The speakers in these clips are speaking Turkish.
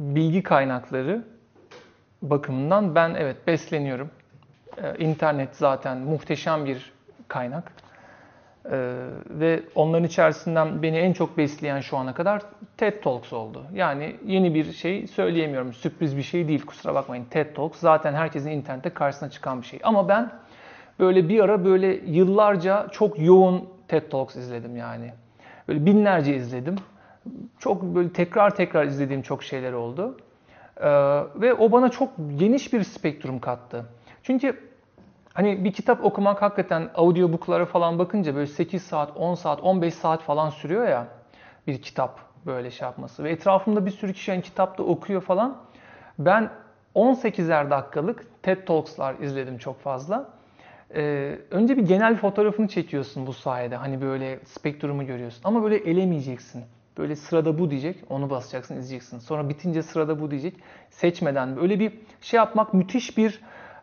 bilgi kaynakları bakımından ben evet besleniyorum. Ee, İnternet zaten muhteşem bir kaynak. Ee, ve onların içerisinden beni en çok besleyen şu ana kadar TED Talks oldu. Yani yeni bir şey söyleyemiyorum. Sürpriz bir şey değil kusura bakmayın. TED Talks zaten herkesin internette karşısına çıkan bir şey. Ama ben böyle bir ara böyle yıllarca çok yoğun TED Talks izledim yani. Böyle binlerce izledim. Çok böyle tekrar tekrar izlediğim çok şeyler oldu. Ee, ve o bana çok geniş bir spektrum kattı. Çünkü hani bir kitap okumak hakikaten audiobooklara falan bakınca böyle 8 saat, 10 saat, 15 saat falan sürüyor ya bir kitap böyle şey yapması. Ve etrafımda bir sürü kişi yani kitapta okuyor falan. Ben 18'er dakikalık TED Talks'lar izledim çok fazla. Ee, önce bir genel fotoğrafını çekiyorsun bu sayede. Hani böyle spektrumu görüyorsun. Ama böyle elemeyeceksin. Böyle sırada bu diyecek, onu basacaksın, izleyeceksin. Sonra bitince sırada bu diyecek. Seçmeden böyle bir şey yapmak müthiş bir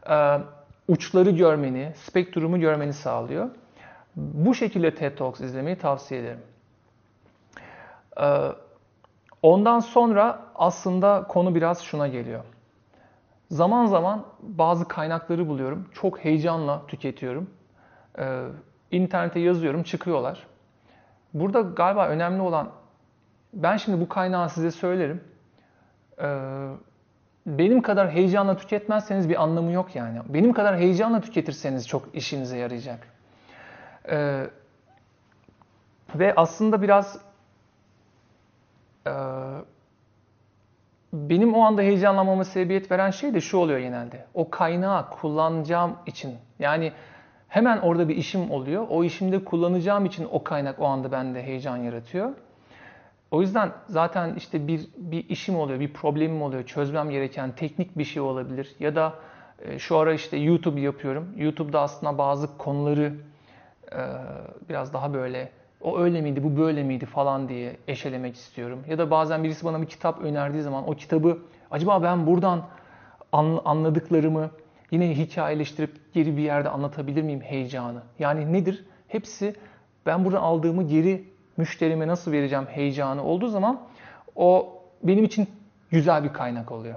e, uçları görmeni, spektrumu görmeni sağlıyor. Bu şekilde TED Talks izlemeyi tavsiye ederim. E, ondan sonra aslında konu biraz şuna geliyor. Zaman zaman bazı kaynakları buluyorum. Çok heyecanla tüketiyorum. Ee, internete yazıyorum, çıkıyorlar. Burada galiba önemli olan, ben şimdi bu kaynağı size söylerim. Ee, benim kadar heyecanla tüketmezseniz bir anlamı yok yani. Benim kadar heyecanla tüketirseniz çok işinize yarayacak. Ee, ve aslında biraz e, benim o anda heyecanlanmama sebebiyet veren şey de şu oluyor genelde. O kaynağı kullanacağım için. Yani hemen orada bir işim oluyor. O işimde kullanacağım için o kaynak o anda bende heyecan yaratıyor. O yüzden zaten işte bir, bir işim oluyor, bir problemim oluyor, çözmem gereken teknik bir şey olabilir. Ya da e, şu ara işte YouTube yapıyorum. YouTube'da aslında bazı konuları e, biraz daha böyle o öyle miydi, bu böyle miydi falan diye eşelemek istiyorum. Ya da bazen birisi bana bir kitap önerdiği zaman o kitabı acaba ben buradan anladıklarımı yine hikayeleştirip geri bir yerde anlatabilir miyim heyecanı? Yani nedir? Hepsi ben buradan aldığımı geri müşterime nasıl vereceğim heyecanı olduğu zaman o benim için güzel bir kaynak oluyor.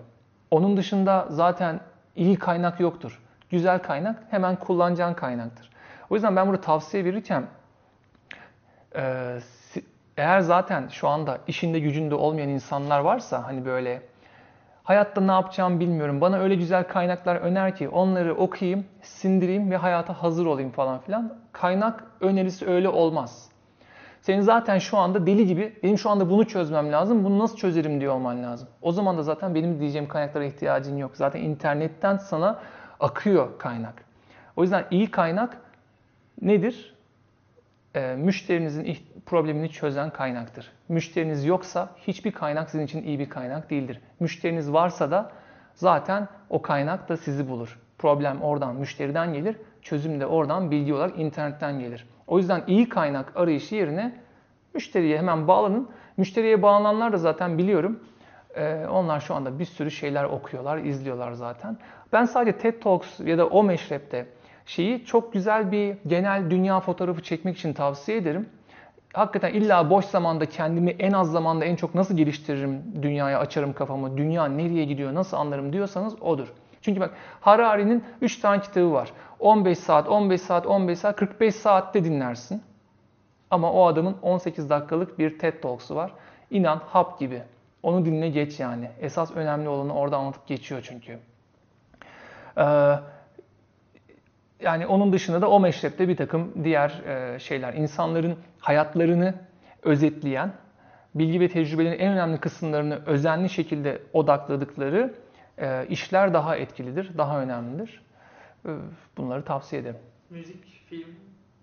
Onun dışında zaten iyi kaynak yoktur. Güzel kaynak hemen kullanacağın kaynaktır. O yüzden ben burada tavsiye verirken ee, eğer zaten şu anda işinde gücünde olmayan insanlar varsa hani böyle hayatta ne yapacağımı bilmiyorum. Bana öyle güzel kaynaklar öner ki onları okuyayım, sindireyim ve hayata hazır olayım falan filan. Kaynak önerisi öyle olmaz. Senin zaten şu anda deli gibi benim şu anda bunu çözmem lazım. Bunu nasıl çözerim diyor olman lazım. O zaman da zaten benim diyeceğim kaynaklara ihtiyacın yok. Zaten internetten sana akıyor kaynak. O yüzden iyi kaynak nedir? e, müşterinizin problemini çözen kaynaktır. Müşteriniz yoksa hiçbir kaynak sizin için iyi bir kaynak değildir. Müşteriniz varsa da zaten o kaynak da sizi bulur. Problem oradan, müşteriden gelir. Çözüm de oradan bilgi olarak internetten gelir. O yüzden iyi kaynak arayışı yerine müşteriye hemen bağlanın. Müşteriye bağlananlar da zaten biliyorum. Ee, onlar şu anda bir sürü şeyler okuyorlar, izliyorlar zaten. Ben sadece TED Talks ya da o meşrepte şeyi çok güzel bir genel dünya fotoğrafı çekmek için tavsiye ederim. Hakikaten illa boş zamanda kendimi en az zamanda en çok nasıl geliştiririm, dünyaya açarım kafamı, dünya nereye gidiyor, nasıl anlarım diyorsanız odur. Çünkü bak Harari'nin 3 tane kitabı var. 15 saat, 15 saat, 15 saat, 45 saatte dinlersin. Ama o adamın 18 dakikalık bir TED Talks'u var. İnan hap gibi. Onu dinle geç yani. Esas önemli olanı orada anlatıp geçiyor çünkü. Ee, yani onun dışında da o meşrepte bir takım diğer e, şeyler, insanların hayatlarını özetleyen, bilgi ve tecrübelerin en önemli kısımlarını özenli şekilde odakladıkları e, işler daha etkilidir, daha önemlidir. E, bunları tavsiye ederim. Müzik, film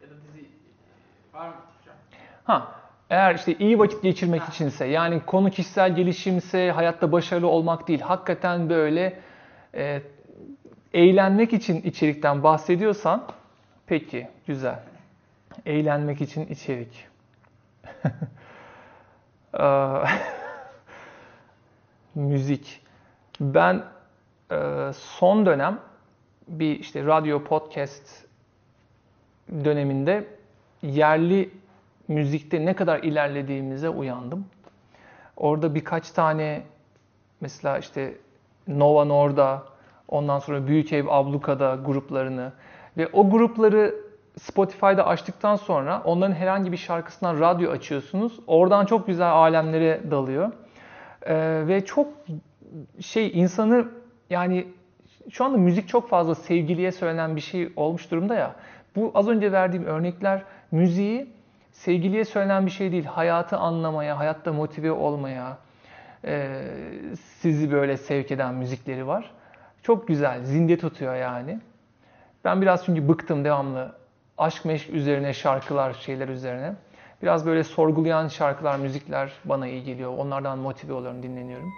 ya da dizi var mı hocam? Ha, eğer işte iyi vakit geçirmek ha. içinse, yani konu kişisel gelişimse, hayatta başarılı olmak değil, hakikaten böyle e, eğlenmek için içerikten bahsediyorsan peki güzel. Eğlenmek için içerik. Müzik. Ben son dönem bir işte radyo podcast döneminde yerli müzikte ne kadar ilerlediğimize uyandım. Orada birkaç tane mesela işte Nova Norda, ondan sonra Büyük Ev Abluka'da gruplarını ve o grupları Spotify'da açtıktan sonra onların herhangi bir şarkısından radyo açıyorsunuz. Oradan çok güzel alemlere dalıyor. Ee, ve çok şey insanı yani şu anda müzik çok fazla sevgiliye söylenen bir şey olmuş durumda ya. Bu az önce verdiğim örnekler müziği sevgiliye söylenen bir şey değil. Hayatı anlamaya, hayatta motive olmaya e, sizi böyle sevk eden müzikleri var. Çok güzel, zinde tutuyor yani. Ben biraz çünkü bıktım devamlı aşk meşk üzerine şarkılar, şeyler üzerine. Biraz böyle sorgulayan şarkılar, müzikler bana iyi geliyor. Onlardan motive oluyorum, dinleniyorum.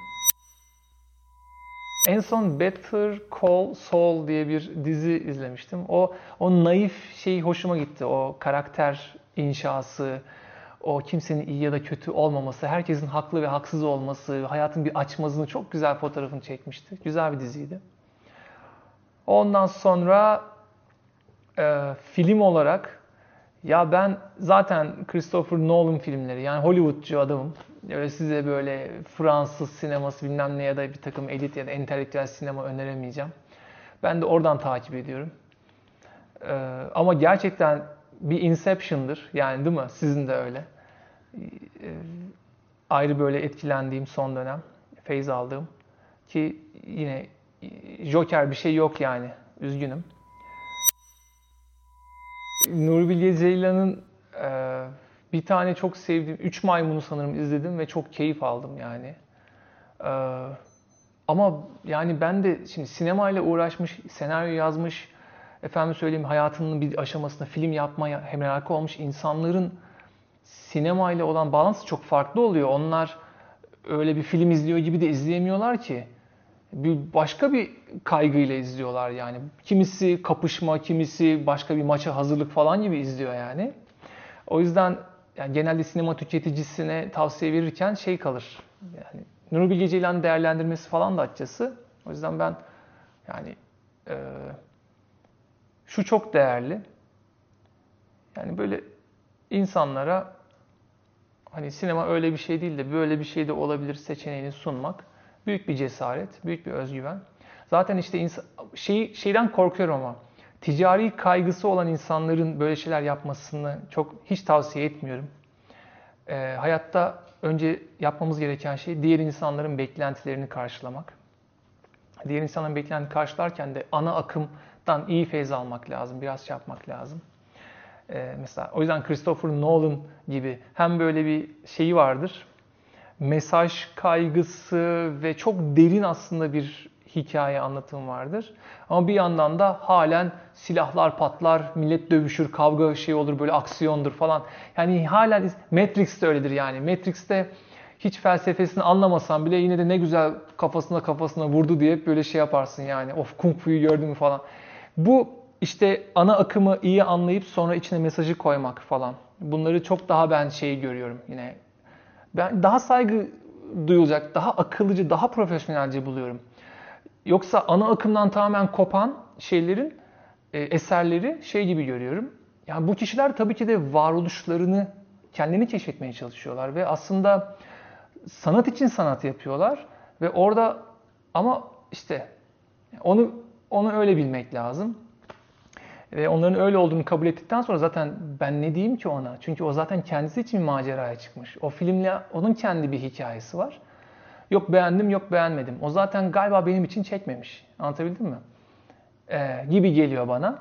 En son Better Call Saul diye bir dizi izlemiştim. O o naif şey hoşuma gitti. O karakter inşası, o kimsenin iyi ya da kötü olmaması, herkesin haklı ve haksız olması, hayatın bir açmazını çok güzel fotoğrafını çekmişti. Güzel bir diziydi. Ondan sonra e, film olarak ya ben zaten Christopher Nolan filmleri yani Hollywoodcu adamım. Öyle size böyle Fransız sineması bilmem ne ya da bir takım elit ya da entelektüel sinema öneremeyeceğim. Ben de oradan takip ediyorum. Ee, ama gerçekten bir Inception'dır. Yani değil mi? Sizin de öyle. Ee, ayrı böyle etkilendiğim son dönem. Feyz aldığım. Ki yine Joker bir şey yok yani. Üzgünüm. Nuri Bilge Ceylan'ın e, bir tane çok sevdiğim, Üç Maymun'u sanırım izledim ve çok keyif aldım yani. Ee, ama yani ben de şimdi sinemayla uğraşmış, senaryo yazmış, efendim söyleyeyim hayatının bir aşamasında film yapmaya merakı olmuş insanların sinemayla olan bağlantısı çok farklı oluyor. Onlar öyle bir film izliyor gibi de izleyemiyorlar ki. Bir başka bir kaygıyla izliyorlar yani. Kimisi kapışma, kimisi başka bir maça hazırlık falan gibi izliyor yani. O yüzden yani genelde sinema tüketicisine tavsiye verirken şey kalır. Yani Nuri Bilge Ceylan'ın değerlendirmesi falan da açıkçası. O yüzden ben yani e, şu çok değerli. Yani böyle insanlara hani sinema öyle bir şey değil de böyle bir şey de olabilir seçeneğini sunmak büyük bir cesaret, büyük bir özgüven. Zaten işte insan, şey, şeyden korkuyorum ama ticari kaygısı olan insanların böyle şeyler yapmasını çok hiç tavsiye etmiyorum. E, hayatta önce yapmamız gereken şey diğer insanların beklentilerini karşılamak. Diğer insanların beklentilerini karşılarken de ana akımdan iyi feyz almak lazım, biraz şey yapmak lazım. E, mesela o yüzden Christopher Nolan gibi hem böyle bir şeyi vardır, mesaj kaygısı ve çok derin aslında bir hikaye anlatım vardır. Ama bir yandan da halen silahlar patlar, millet dövüşür, kavga şey olur, böyle aksiyondur falan. Yani halen Matrix de öyledir yani. Matrix'te hiç felsefesini anlamasan bile yine de ne güzel kafasına kafasına vurdu diye böyle şey yaparsın yani. Of kung fu'yu gördün mü falan. Bu işte ana akımı iyi anlayıp sonra içine mesajı koymak falan. Bunları çok daha ben şey görüyorum yine. Ben daha saygı duyulacak, daha akıllıcı, daha profesyonelce buluyorum. Yoksa ana akımdan tamamen kopan şeylerin e, eserleri şey gibi görüyorum. Yani bu kişiler tabii ki de varoluşlarını kendini keşfetmeye çalışıyorlar ve aslında sanat için sanat yapıyorlar ve orada ama işte onu onu öyle bilmek lazım. Ve onların öyle olduğunu kabul ettikten sonra zaten ben ne diyeyim ki ona? Çünkü o zaten kendisi için bir maceraya çıkmış. O filmle onun kendi bir hikayesi var. Yok beğendim, yok beğenmedim. O zaten galiba benim için çekmemiş. Anlatabildim mi? Ee, gibi geliyor bana.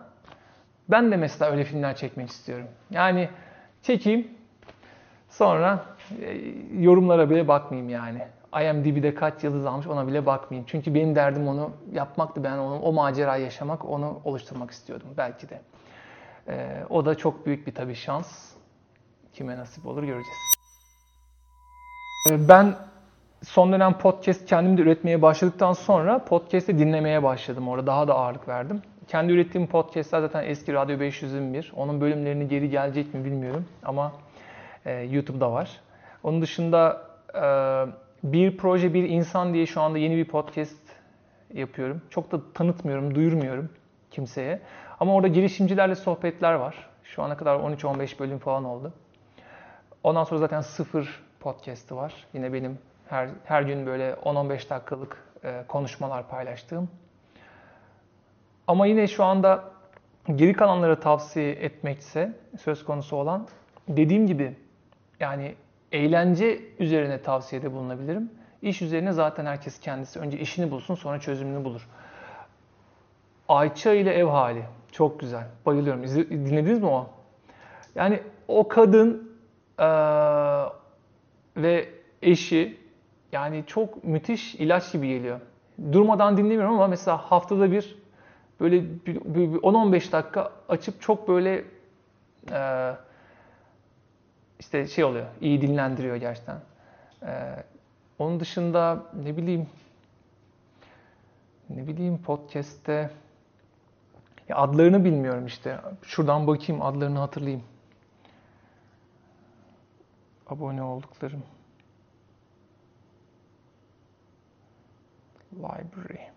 Ben de mesela öyle filmler çekmek istiyorum. Yani çekeyim, sonra e, yorumlara bile bakmayayım yani. IMDb'de kaç yıldız almış ona bile bakmayayım. Çünkü benim derdim onu yapmaktı. Ben onu o macerayı yaşamak, onu oluşturmak istiyordum belki de. Ee, o da çok büyük bir tabii şans. Kime nasip olur göreceğiz. Ee, ben son dönem podcast kendim de üretmeye başladıktan sonra podcast'i dinlemeye başladım. Orada daha da ağırlık verdim. Kendi ürettiğim podcast'ler zaten eski Radyo 501. Onun bölümlerini geri gelecek mi bilmiyorum ama e, YouTube'da var. Onun dışında e, bir proje bir insan diye şu anda yeni bir podcast yapıyorum. Çok da tanıtmıyorum, duyurmuyorum kimseye. Ama orada girişimcilerle sohbetler var. Şu ana kadar 13-15 bölüm falan oldu. Ondan sonra zaten sıfır podcast'ı var. Yine benim Her, her gün böyle 10-15 dakikalık e, konuşmalar paylaştığım. Ama yine şu anda geri kalanlara tavsiye etmekse söz konusu olan dediğim gibi yani eğlence üzerine tavsiyede bulunabilirim. İş üzerine zaten herkes kendisi önce işini bulsun sonra çözümünü bulur. Ayça ile ev hali çok güzel. Bayılıyorum. Dinlediniz mi o? Yani o kadın eee, ve eşi yani çok müthiş ilaç gibi geliyor. Durmadan dinlemiyorum ama mesela haftada bir böyle bir- bir- bir 10-15 dakika açıp çok böyle eee, işte şey oluyor, iyi dinlendiriyor gerçekten. Eee, onun dışında ne bileyim ne bileyim podcast'te ya adlarını bilmiyorum işte. Şuradan bakayım adlarını hatırlayayım. Abone olduklarım. Library.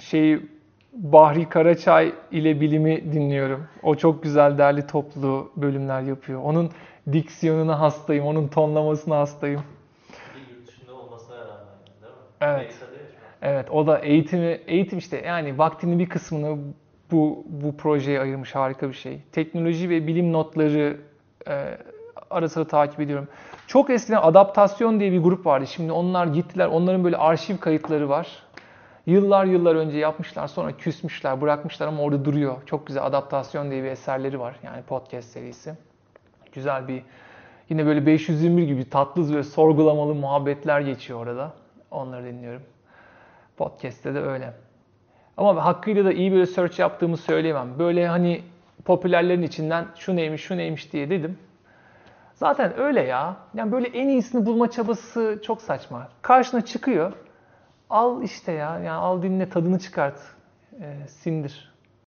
Şey Bahri Karaçay ile bilimi dinliyorum. O çok güzel derli toplu bölümler yapıyor. Onun diksiyonuna hastayım, onun tonlamasına hastayım. Yurt dışında olmasına rağmen değil mi? Evet. Evet, o da eğitimi, eğitim işte yani vaktinin bir kısmını bu bu projeye ayırmış harika bir şey. Teknoloji ve bilim notları e, ara sıra takip ediyorum. Çok eskiden Adaptasyon diye bir grup vardı. Şimdi onlar gittiler. Onların böyle arşiv kayıtları var. Yıllar yıllar önce yapmışlar. Sonra küsmüşler, bırakmışlar ama orada duruyor. Çok güzel Adaptasyon diye bir eserleri var. Yani podcast serisi. Güzel bir yine böyle 521 gibi tatlı ve sorgulamalı muhabbetler geçiyor orada. Onları dinliyorum. Podcast'te de öyle. Ama hakkıyla da iyi bir search yaptığımı söyleyemem. Böyle hani popülerlerin içinden şu neymiş şu neymiş diye dedim. Zaten öyle ya. Yani böyle en iyisini bulma çabası çok saçma. Karşına çıkıyor. Al işte ya. Yani al dinle tadını çıkart. Ee, sindir.